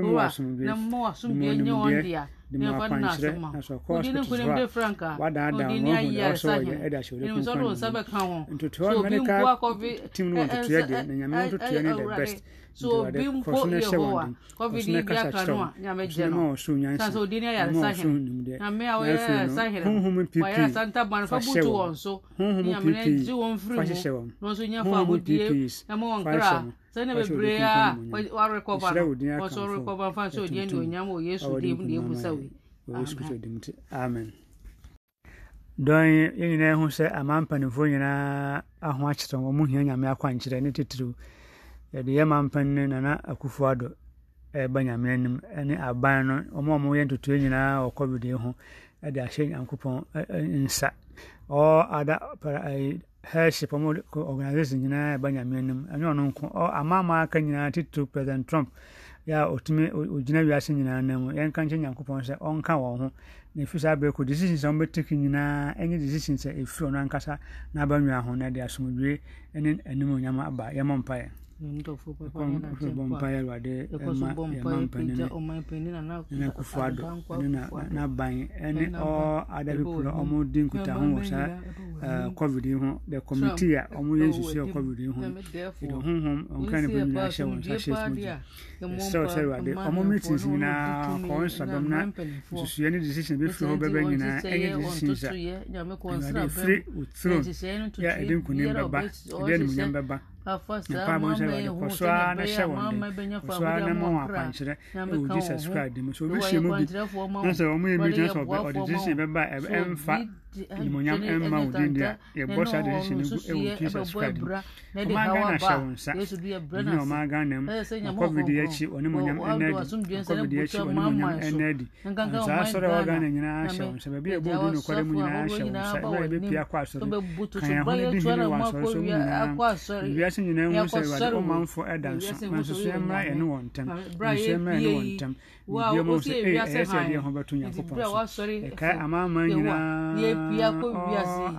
na mma wasomdue nyɛ wɔn dea de mu akwankyerɛ nso ɔkɔ hospital a wadaadaa wɔn ho na ɔsɔ wɔyɛ ɛde ahyɛ wɔde kunkun mu ntotoa mɛnika tim no wɔn ntotoa deɛ na nyame wɔn ntotoa ne the best so obi mpo yehowa. covid yi bi aka no a nyame gye no san sɛ odi ne ayaresa hene nyame a wɔyɛ ayaresa hene wɔayaresa ntaban fa butu wɔn so nyame ne gye wɔn firi mu. na nso nya fa ahodie ɛma wɔn kra sɛne bebree a warekɔba no wɔsɔ rekɔba mfa nso odi ne onyam wɔ yesu dim ne ɛbusa wei amen. Dɔn yɛn nyinaa hu sɛ ama mpanimfoɔ nyinaa aho akyerɛ wɔn mo hia nyame akwankyerɛ ne titiriw yɛde yɛ mampan ne nana akufo ado ɛreba nyame anim ne aban no wɔn a wɔyɛ ntotoe nyinaa wɔ covid yi ho de ahyɛ nyankopɔn nsa. Ɔ ada para ɛyi headship wɔn organisation nyinaa ɛba nyame anim. Ɛne ɔno nko amaama aka nyinaa titiriw president trump yɛ a ɔtumi ogyina wiase nyinaa nam mu. Yɛnka nkyɛn nyankopɔn sɛ ɔnka wɔn ho na ɛfiri saa berɛ kɔ decisions a wɔbɛtake nyinaa ɛnyɛ decisions a ɛfiri ɔno ankasa n'abannwa ho na de asomdwie ne anim onyam aba yɛmmɔ mpaeɛ bɔ mpaeɛ awurade ma yɛma mpanin ne. akufo ado ne n'aban ne all other people a wɔdi nkutaho wɔ saa covid yi ho the committee a wɔyɛ nsusu wɔ covid yi ho yɛde honhom ɔnkra ne bɛ nyinaa hyɛ wɔn nsa hyɛ sumogye ɛsɛ sɛ awurade ɔmo meetings nyinaa kɔɔ nsɔdɔm na nsusuɛ ne decision bɛfiri hɔ bɛbɛ nyinaa ɛnyɛ decisions a awurade wo throne yɛ ɛde nkonim bɛba ɛde animuonyam bɛba mpaebɔ sɛ wɔde kɔ so ara na hyɛ wɔn den kɔ so ara na ma wɔn akwankyerɛ ɛwɔ jesus christ mu so obi hyɛ mu bi na sɛ wɔn yɛ bi gyina sɛ ɔde decision bɛba ɛmfa animonyam ɛmma wo din deɛ yɛbɔ saa decision no gu ɛwɔ jesus christ mu ɔma ghana hyɛ wo nsa. Ɛne ɔma ghana mu covid akyi ɔne monyam ɛnɛ adi covid akyi ɔne monyam ɛnɛ adi saa asɔre ɛwɔ ghana nyinaa hyɛ wo nsa baabi a ɛbɔ obi nokware mu nyinaa hyɛ wo nsa ɛbɛrɛ yɛbɛpia kɔ asɔre kan yɛn ho ne di hene wɔ asɔre so mu nyinaa wiase nyinaa hu sɛ awurade ɔmanfo ɛda nso nanso so yɛmmra yɛne wɔ ntam nso yɛmmra yɛne wɔ ntam bibia mu sɛ ɛyɛ ɛyɛ sɛ ɛdeɛ ho bɛto nyankopɔn so ɛkae amanaman nyinaa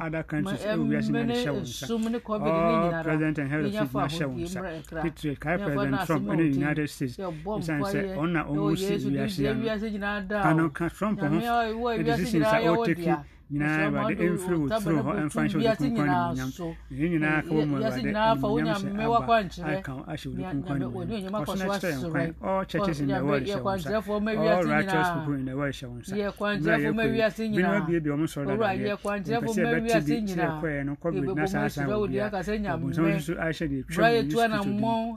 other countries eh, ɛwɔ wiase na ɛhyɛ wo nsa president and head of state na hyɛ wo nsa titire kae president trump ɛne united states ɛsiane sɛ ɔno na ɔmu si wiase ano ano ka trump ho ne decisions a ɔteki nyinaa awurade ɛmfiri wo turo hɔ ɛmfa nhyɛ wode kunkwan ne munyam ɛne nyinaa ka wɔ mu awurade munyam hyɛ aba aka ahyɛ wode kunkwan ne munyam ɔsona kyerɛ yɛn kwan all churches in the world hyɛ wo nsa all righteous people in the world hyɛ wo nsa mmerɛ yɛkɔ binom abiebie ɔmo sɔre dadadeɛ mpɛ sɛ ɛbɛte bi sɛ yɛkɔɛ no covid na saa saa wɔ bia ɔbonsam nso ahyɛ deɛ twam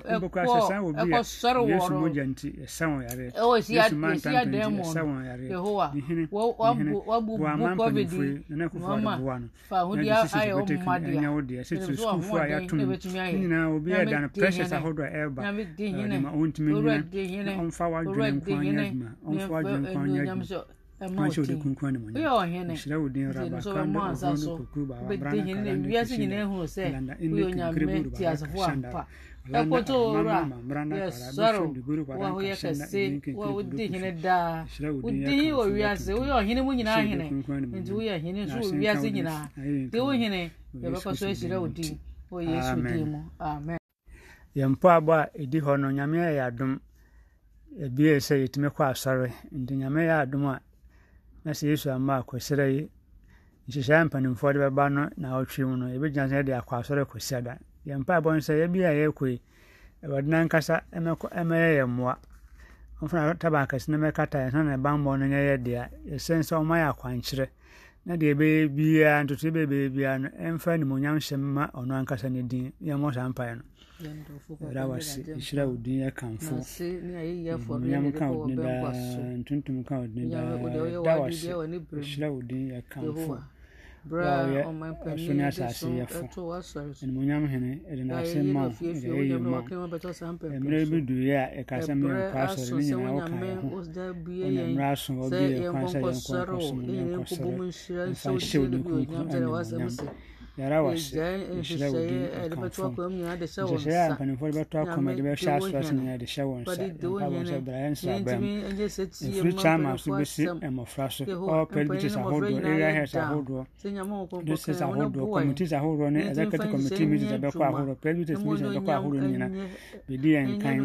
mbɔkɔ asɛ saa wɔ bi a yesu mogya nti yɛsa wɔn yare yesu mantam nti yɛsa wɔn yare ne hene ne hene boa ma mpanimfoɔ free na ko fa do one fa ho dia ayo ma dia nya wo dia se to school fo ayo tum nyina obi e dan precious ahodo e ba na ma on timi nyina on fa wa dwen kwa nya ma on fa wa dwen kwa nya Pancho de kunkwa ni mwenye. Uyo wanyene. Shira udin raba kanda uhono kukuba wa brana karande kishine. Bete hine wiasi nyine huo se. Uyo nyame tiasa huwa mpa owura yɛsɔre wahoyɛ kɛse wodi hene daa wodi wɔ wiase woyɛ ɔhene mu nyinaa hene nti woyɛ hene nso wɔ wiase nyinaa nti wo hene yɛbɛkɔ so ahyira wo din wɔ yesu din mu amen. yɛn mpaabɔ a ɛdi hɔ no nyame yɛ adom ebie sɛ yɛtumi kɔ asɔre. Nti nyame yɛ adom a na sɛ yesu ama akɔsrɛ yi nhyehyɛe mpanimfoɔ de bɛba no na ɔtwe mu no yɛbɛgyina sɛ yɛde akɔ asɔre kɔsi ada yɛn mpaebɔ no sɛ yɛbi a yɛrekɔ yi awurade no ankasa ɛmɛyɛ yɛ mmoa. Ɔmfona taba akɛse no mɛkata yɛn na ɛbammɔ no nyɛ yɛ dea. Yɛsɛn sɛ ɔma yɛ akwankyerɛ. Na deɛ ɛbɛyɛ biara ntoto bɛbɛyɛ biara no ɛmfa animonyam hyɛ ma ɔno ankasa ne din. Yɛmmɔ saa mpaeɛ no. Ɛda wase ɛhyira wo din yɛkamfo nase ne ayɛyi afɔre nyam ne ka wo bɔ din bɛnkwa so daa ntontom ka wo din daa. da wase ɛhyira wo din yɛkamfo yɛ ɔso ne asase yɛfo animonyam hene ɛde n'ase ma wo ɛde ɛyɛ ma mmerɛ bi duiɛ a ɛka sɛ menkɔ asɔre ne nyinaa woka yɛ ho ɛna mmerɛ aso ɔbi yɛ kwan sɛ yɛnkɔ nkɔsom ne nkɔsɔre mfa nhyɛw ne kronkron animonyam yɛrɛ wɔ se nhyira wɔ din kamfo nkyɛhyɛ a mpanimfoɔ de bɛtɔ akɔma de bɛhyɛ asoase nyinaa de hyɛ wɔn nsa mpa wɔn sɛ brayɛ nsraba mu ɛfiri kyama so bɛsi mmɔfra so all presbyters ahodoɔ area heads ahodoɔ districts ahodoɔ committees ahodoɔ ne executive committee meetings ɛbɛkɔ ahodoɔ presbyters meetings ɛbɛkɔ ahodoɔ nyina bɛdi yɛn nkan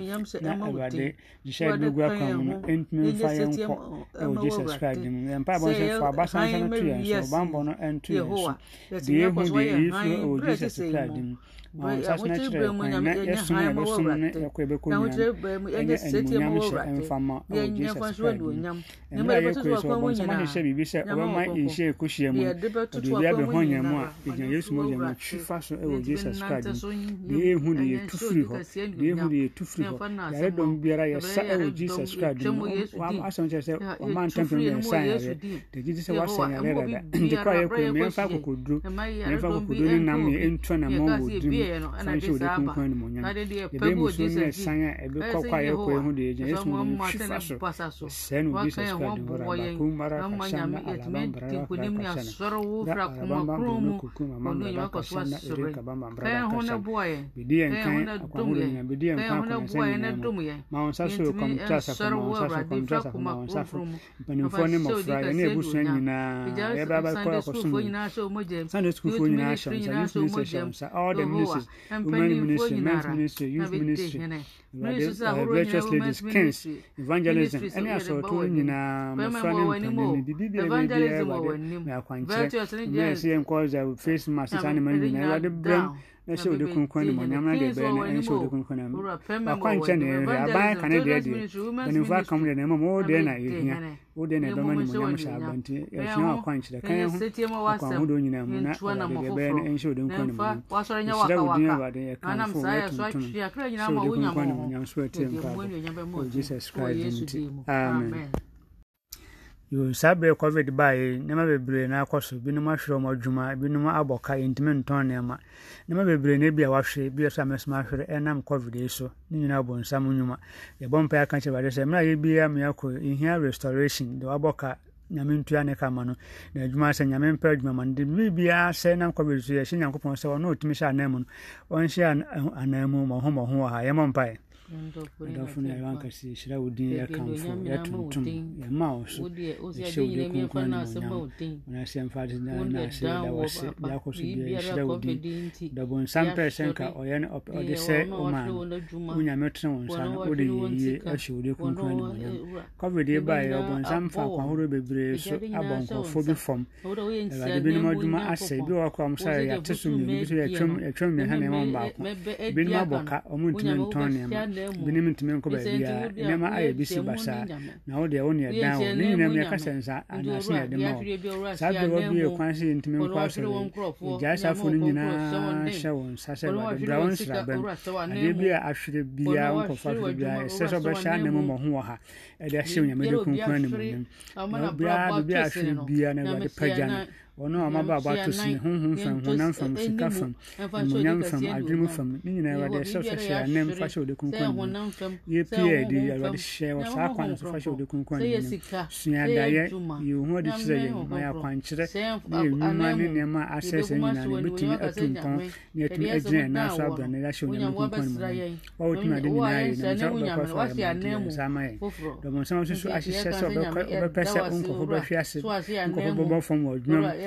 na awurade hyehyɛ ɛbɛgu akwan mu no ɛntumi mfa yɛn nkɔ ɛwɔ jesus christ mu yɛmpa ɛbɔ sɛ fa abasansa no to yɛn so ɔbanbɔ no ɛnto yɛn deɛ yesu ɔwɔ jesus kraade mu ɔnsasena kyerɛ kwan na yɛsom a yɛbɛsom no yɛkɔ yɛbɛkɔ nyam ɛnyɛ animonyam hyɛ ɛmfama ɔwɔ jesus kraade mu mmerɛ a yɛkɔ yi sɛ ɔbɔnsɛm ahyehyɛ biribi sɛ ɔbɛma nhyɛ ɛkɔhyia mu ɔde obi abɛhɔ nyɛ mu a ɛgyina yesu mu ɔgyama twi fa so ɛwɔ jesus kraade mu deɛ ɛhu deɛ yɛtu firi hɔ deɛ ɛhu deɛ yɛtu firi hɔ yaredɔm biara yɛsa ɛwɔ jesus kraade mu asɛm kyerɛ sɛ ɔma ntampem yɛsa yare deɛ gye sɛ wasɛ yare dada nti kɔ a yɛkɔ yi mɛmfa akɔkɔduro mɛmfa fa kokodo ne nam yɛ ntua na mɔn wɔ dum fa nhyɛ wode kunkun ne mɔnyam yɛbɛn mu so ne ɛsan a ɛbɛkɔ kɔ a yɛkɔ yɛn ho de yɛgyina yɛsɛ mu ne fi fa so sɛɛ no bi sɛsɛ kura de hɔra baako mara kasa na alaban bara ra kura kasa na da arabamba bɛnbɛ kuku mama mbara kasa na ere kabamba mbara kasa bidi yɛn kan akwaho de nyina bidi yɛn kan akɔnyansa nyinaa ma wɔn nsa so kɔmtɔ asafo ma wɔn nsa so kɔmtɔ asafo ma wɔn nsa mpanimfoɔ ne mmɔfra yɛne abusua nyinaa yɛbɛ abɛkɔ akɔsom hyɛ nsa youth ministry nsa all the ministries women ministry men's ministry youth ministry virtuous uh, uh, ladies kings evangelism. Ɛne asɔɔto no nyinaa mmɔfra ne mpanini biribi biara bɛbiara awurade na akwankyerɛ mmerɛ sɛ yɛnkɔ sɛ face mask saa ne ma nyinaa awurade brɛm na hyɛ wode kronkron ne mɔnyam na deɛ ɛbɛyɛ no ɛnhyɛ wode kronkron nam wakwankyɛ ne ɛhwɛ aban ka ne deɛ deɛ mpanimfoɔ aka mu deɛ na mmom wo deɛ na yɛhia wo deɛ na ɛbɛma ne mɔnyam hyɛ aba nti yɛhia wakwankyerɛ ka yɛ ho akwan ahodoɔ nyinaa mu na deɛ ɛbɛyɛ no ɛnhyɛ wode kronkron ne mɔnyam yɛhyira wo din awurade yɛkamfo yɛtontom hyɛ wode kronkron ne mɔnyam so atie wɔ jesus christ nti amen saa berɛ covid baeɛ nneɛma bebree na akɔ so. Binom ahwerɛ ɔm adwuma binom abɔ ka yɛntumi ntɔn nneɛma. Nneɛma bebree na bi a wahwere bi sɛ amɛsom ahwere ɛnam covid yi so. Ne nyinaa bɔ nsam nnwuma. Yɛbɔ mpa aka kyerɛ bade sɛ mmerɛ a yɛbia meakɔ yɛhia restoration. De wabɔ ka nyame ntua ne ka ma no. Na adwuma sɛ nyame mpɛ adwuma ma no. De biribiaa sɛ nam covid so yɛhyɛ nyankopɔn sɛ ɔno ɔtumi hyɛ anan mu no ɔnhyɛ anan mu mmɔho mmɔho wɔ ha. Yɛmmɔ mpaeɛ adɔfo no yɛwɔ ankɛse yɛhyira wo din yɛkamfo yɛtontom yɛma wo so yɛhyɛ wo de kronkron ne monyam onase yɛmfa ade naase da wo ase de akɔ so bia yɛhyira wo din dɔbonsam pɛɛ sɛ nka ɔyɛ no ɔde sɛ woma no wonyame tene wo nsa no wode yɛyie ahyɛ wo de kronkron ne monyam covid yi baeɛ ɔbonsam fa akwahodoɔ bebree so abɔ nkɔfoɔ bi fam awurade binom adwuma asɛ bi wɔ kɔm sɛ yɛate so mmienu bi so yɛtwam mmiɛnsa nneɛma mu baako binom abɔ ka ɔmo ntumi ntɔn nneɛma binom ntumi nkɔ baabiaa nneɛma ayɛ bi si basaa na wo deɛ wo ne ɛdan wɔ ne nyinam yɛka sɛ nsa anaase na yɛde ma wo saa berɛ wɔ bi yɛ kwan sɛ yɛntumi nkɔ asɔre yɛgyae safo no nyinaa hyɛ wo nsa sɛ awurade bra wo nsrabɛm adeɛ bi a ahwere biaa wonkɔfa ahwere biaa ɛsɛ sɛ wobɛhyɛ anan mu mmɔho wɔ ha. Ɛde ahyɛ onyame de kunkun animonyam na biaa biribi a ahwere biaa na awurade pagya no ɔno a ɔmaba abɔ ato sene honhom fam honam fam sika fam animonyam fam adwene fam. ne nyinaa awurade ɛsɛ sɛ hyɛ anem fa hyɛ wode kunkun mu yɛpie adi awurade hyɛ wɔ saa kwan so fa hyɛ wode kunkun mu sua adaeɛ yɛ wo ho ade kyerɛ yɛn ma yɛ akwankyerɛ ne yɛ nnwuma ne nneɛma a asɛsɛ nyinaa no yɛbɛtumi atu mpɔn ne yɛtumi agyina ɛna so abrɛ no yɛahyɛ onyame kunkun mu wa wotumi ade nyinaa yɛ nam sɛ wobɛkɔ fa yɛ nsa ama yɛn dɔbɔnsɛm nso so ahyehyɛ sɛ wobɛpɛ sɛ nkɔfo bɛhwe ase nkɔfo bɛbɔ fam wɔ adwuma mu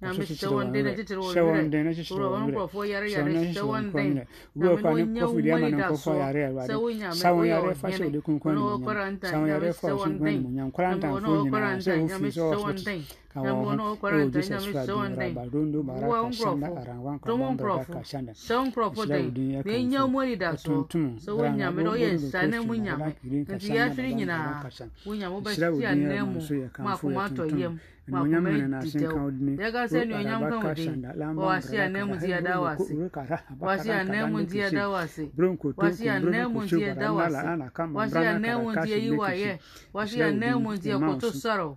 shawanden shawanden shawanden go kwani kofu dia manan kofu yare yare sawon yare fashe de kun kun sawon yare fashe kun mun yan kwarantan fo ni na sai ofi so awoaoesabarondo marakashanda arawankabambrakashanda silawudi yakatuntum silawudi yakanfuyatuntum nonyamene nasinkaudini yakasenionyamkamudi owasiyanemu ndiyadawasi wasiyanemu ndiyadawasi wasiyanemu ndiyadawasi wasiyanemu ndiyeyiwaye wasiyanemu ndiyekotosaro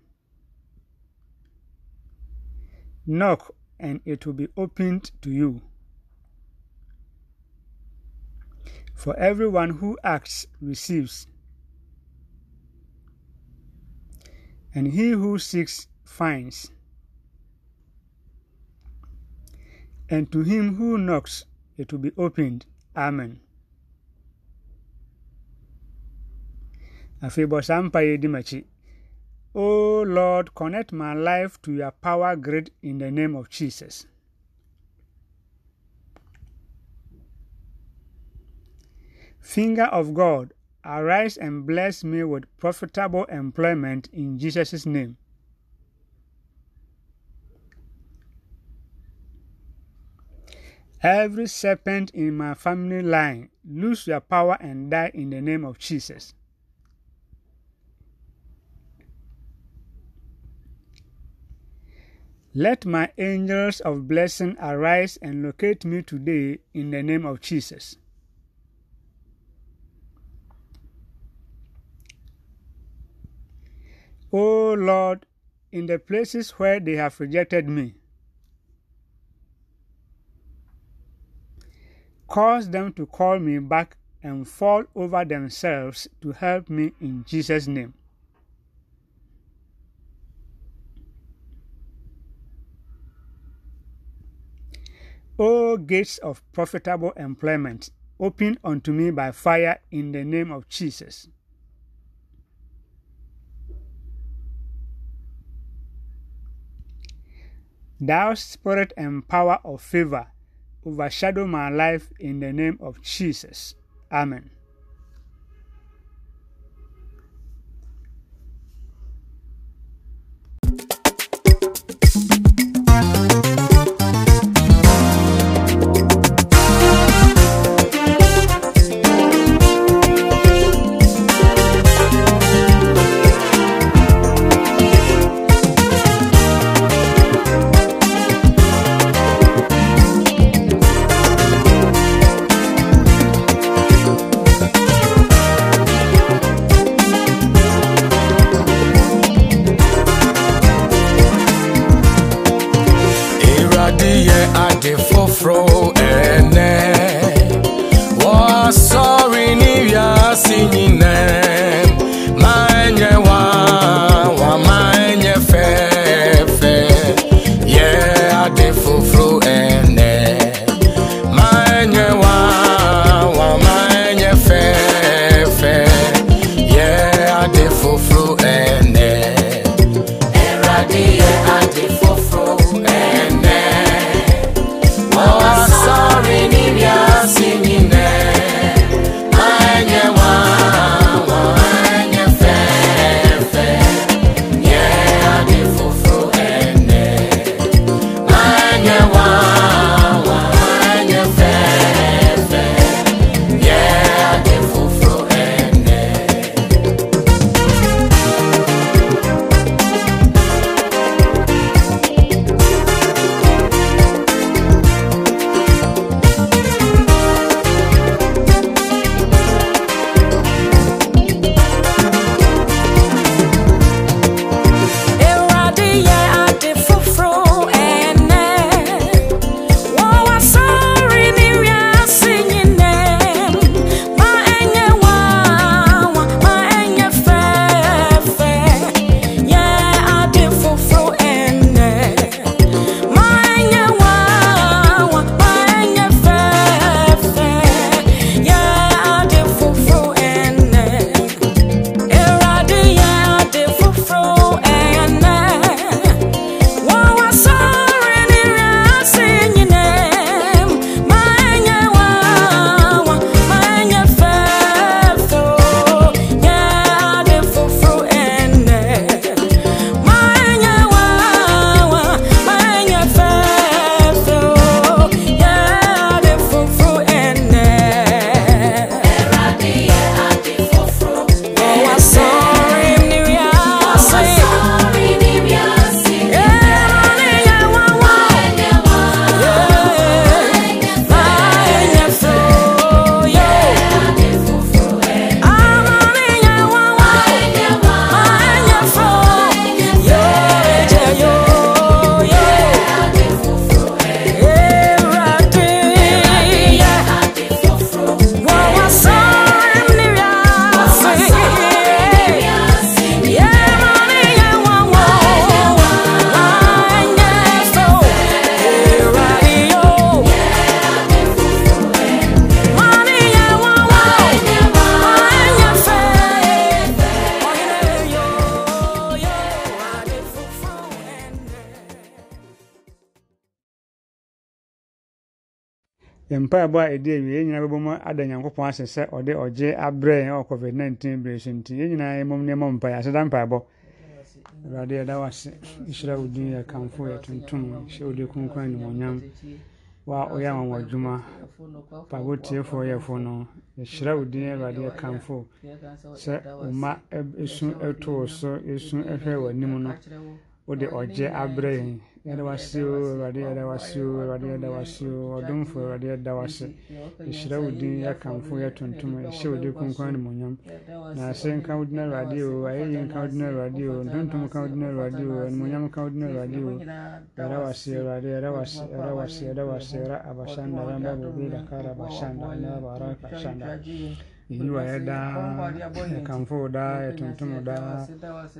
Knock and it will be opened to you. For everyone who asks receives, and he who seeks finds. And to him who knocks it will be opened. Amen. Afei bɔ saa di. O Lord, connect my life to your power grid in the name of Jesus. Finger of God, arise and bless me with profitable employment in Jesus' name. Every serpent in my family line, lose your power and die in the name of Jesus. Let my angels of blessing arise and locate me today in the name of Jesus. O Lord, in the places where they have rejected me, cause them to call me back and fall over themselves to help me in Jesus' name. O gates of profitable employment, open unto me by fire in the name of Jesus. Thou spirit and power of favor, overshadow my life in the name of Jesus. Amen. Mpaebɔ a ɛdi awie yɛn nyinaa bɛbɔ mu ada nyankopɔn ase sɛ ɔde ɔgye abrɛ yɛn wɔ covid 19 bere so nti yɛn nyinaa yɛmmom ne yɛmmɔ mpaeɛ aseda mpaebɔ. Awurade yɛda wo ase. Nhyira wo din yɛ kamfo yɛ tuntum hyɛ wo de kronkron animonyam wa ɔyɛ anwanwa adwuma mpaebɔ tiefoɔ yɛfo no yɛhyira wo din awurade yɛ kamfo sɛ wo ma ɛsu ɛtoo so ɛsu ɛhwɛ w'anim no wode ɔgye abrɛ yɛn yarwasi wari yarwasi wari yarwasi ɔdomfo wari yɛdawase ɛhyira wo din yɛakamfo yɛtontom ɛhyɛ wo din konkwan ne monyam na ase nka wo awurade o ayɛyi nka wo awurade o ntontom ka wo awurade o animonyam ka wo awurade o yɛra awurade yɛra wase yɛra wase yɛra wase yɛra abashanda dakara abashanda yɛra baraka abashanda yi wa yɛ daa yɛkamfo wo daa yɛtontom wo daa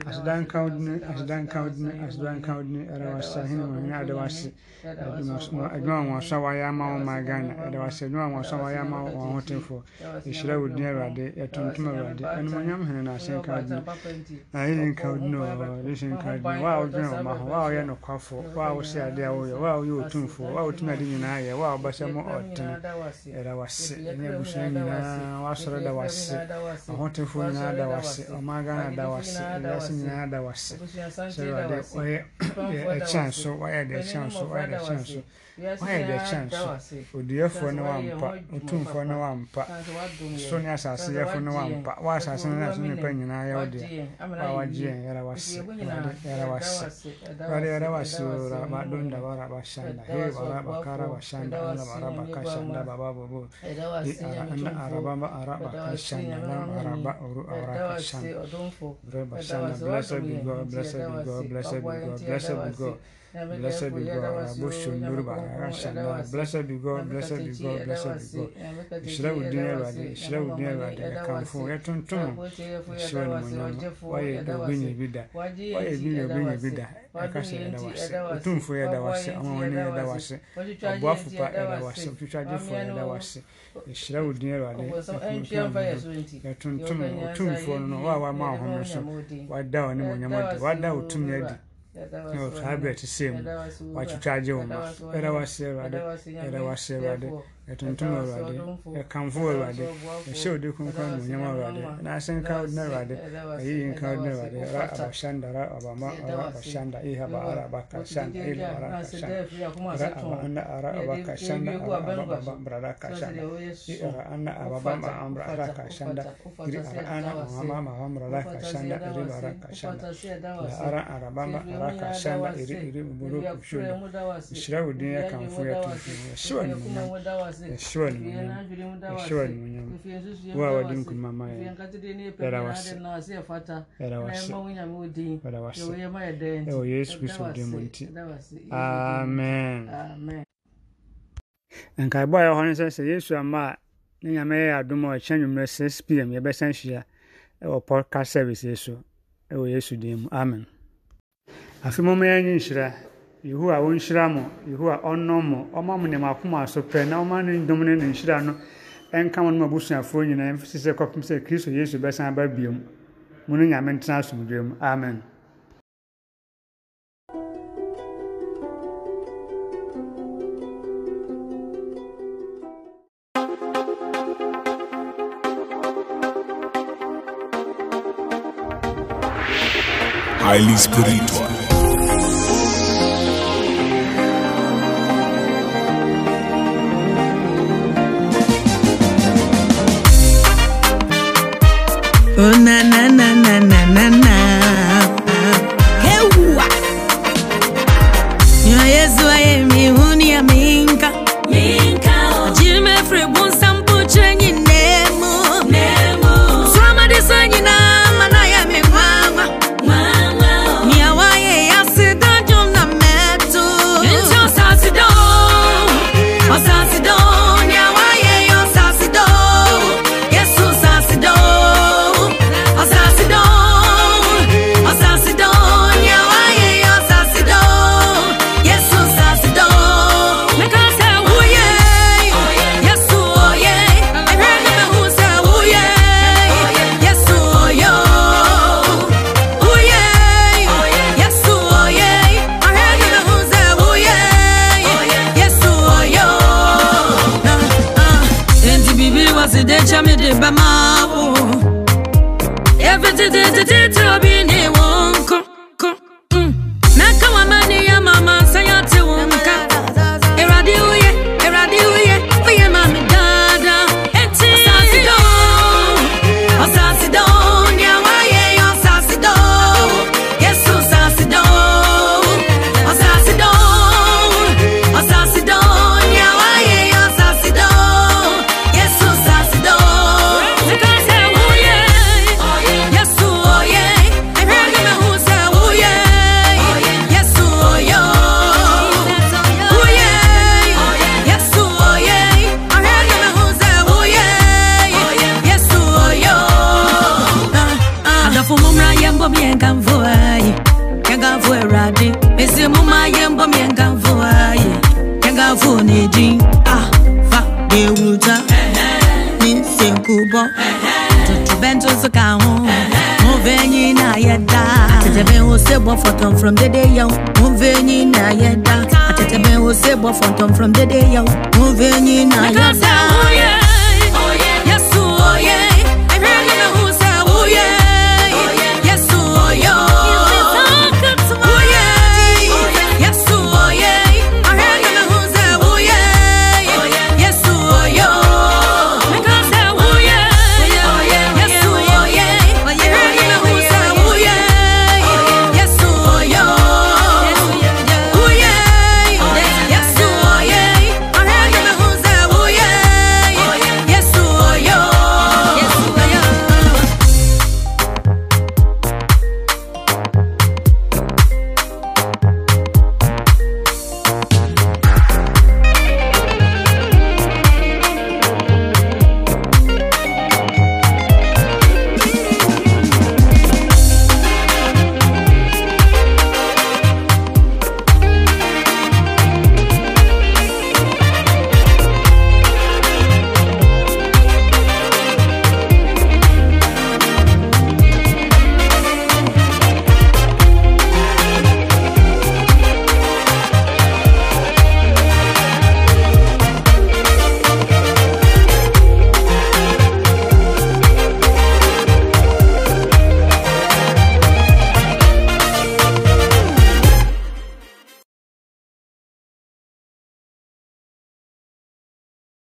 aseda nka wo dini aseda nka wo dini aseda nka wo dini ɛda wase ahene mu hene ada wase adwuma a wɔn so a wɔayɛ ama wɔn ma ghana ɛda wase adwuma a wɔn so a wɔayɛ ama wɔn ahotefoɔ yɛhyira wo din awurade yɛtontom awurade animonyam hene na ase nka wo dini na yɛyɛ nka wo dini wɔ yɛhyɛ nka wo dini wo a wodwene wo ma ho wo a woyɛ nokwafo wo a wosɛ adeɛ a woyɛ wo a woyɛ otumfoɔ wo a wotumi ade nyinaa yɛ wo a wobɛsɛ mo ɔtene yɛda wase ɛne abusua nyinaa woasɔre da wase ahotefoɔ nyinaa da wase ɔma ghana da wase wiase nyinaa da wase sɛ awurade ɔyɛ ɛkyɛn so wayɛ de ɛkyɛn so wayɛ de ɛkyɛn so wayɛ de ɛkyɛn so odiɛfoɔ ne wampa otumfoɔ ne wampa so ne asase yɛfo ne wampa wa asase ne naso nipa nyinaa yɛ wo deɛ wa wagye yɛn yɛra wase yɛra wase awurade yɛra wase o raba donda bara bashanda he bara bakara bashanda ala bara bakashanda baba bobo anda araba ba araba kashanda lam araba uru araka shanda Bre bashanda blessed be God blessed be God blessed be God blessed be God Blessed be God. Blessed be God. Blessed be God. Blessed be God. Nhyira wo din Awurade. Nhyira wo din Awurade. Ɛkamfo yɛtontom. Nhyira no monyam. Wayɛ dɔbinya bi da. Wayɛ binya binya bi da. Ɛkasa yɛda wase. Otumfo yɛda wase. Amamani yɛda wase. Ɔboafo pa yɛda wase. Otwitwagyefo yɛda wase. Nhyira wo din Awurade. Yɛtontom. Otumfo no no. Wa wa ma ɔhom no so. Wada wo ne monyam adi. Wada wo tumi adi. Dá òtún yẹn di saa berɛ te sɛ mu watwitwa agye wo ma ɛda wase awurade ɛda wase awurade yɛtontom awurade yɛkamfo awurade yɛhyɛ wo kronkron nomonyam awurade na ase nka wo din awurade ayiyi nka wo din awurade ra abashanda ra abama ra abashanda ihaba ara abaka shanda ila ara kashanda ra abanda ara abaka shanda ara ababa brada kashanda i ara anna ababa ma amra ara kashanda iri ara ana mama mama brada kashanda iri bara kashanda la ara arabamba ara kashanda iri iri buru kushuda ishira wo din yɛkamfo yɛtontom yɛhyɛ wo yɛhyɛ wo animonyam wo a wɔde nkuruma ma yɛ yɛda wase yɛda wase yɛda wase ɛwɔ yesu kristo din mu nti amen nkaebɔ a ɛwɔ hɔ no sɛ sɛ yesu ama a ne nyame yɛ adom a ɔkyɛ nwummerɛ 6 pm yɛbɛsan hyia ɛwɔ podcast service yi so ɛwɔ yesu din mu amen. Afei mɔmɔ yɛn nyi nhyira yehowa wɔnhyira mo yehowa ɔnnɔ mo. Ɔma mo nneɛma akoma so pɛ na ɔma ne dom ne ne nhyira no ɛnka mo no ma abusuafoɔ nyinaa mfisi sɛ kɔpem sɛ kristo yesu bɛsan aba biom. Mu no nyame ntena asomdwe mu. Amen. Highly spiritual. but phantom from the day out. Moving in, I yard.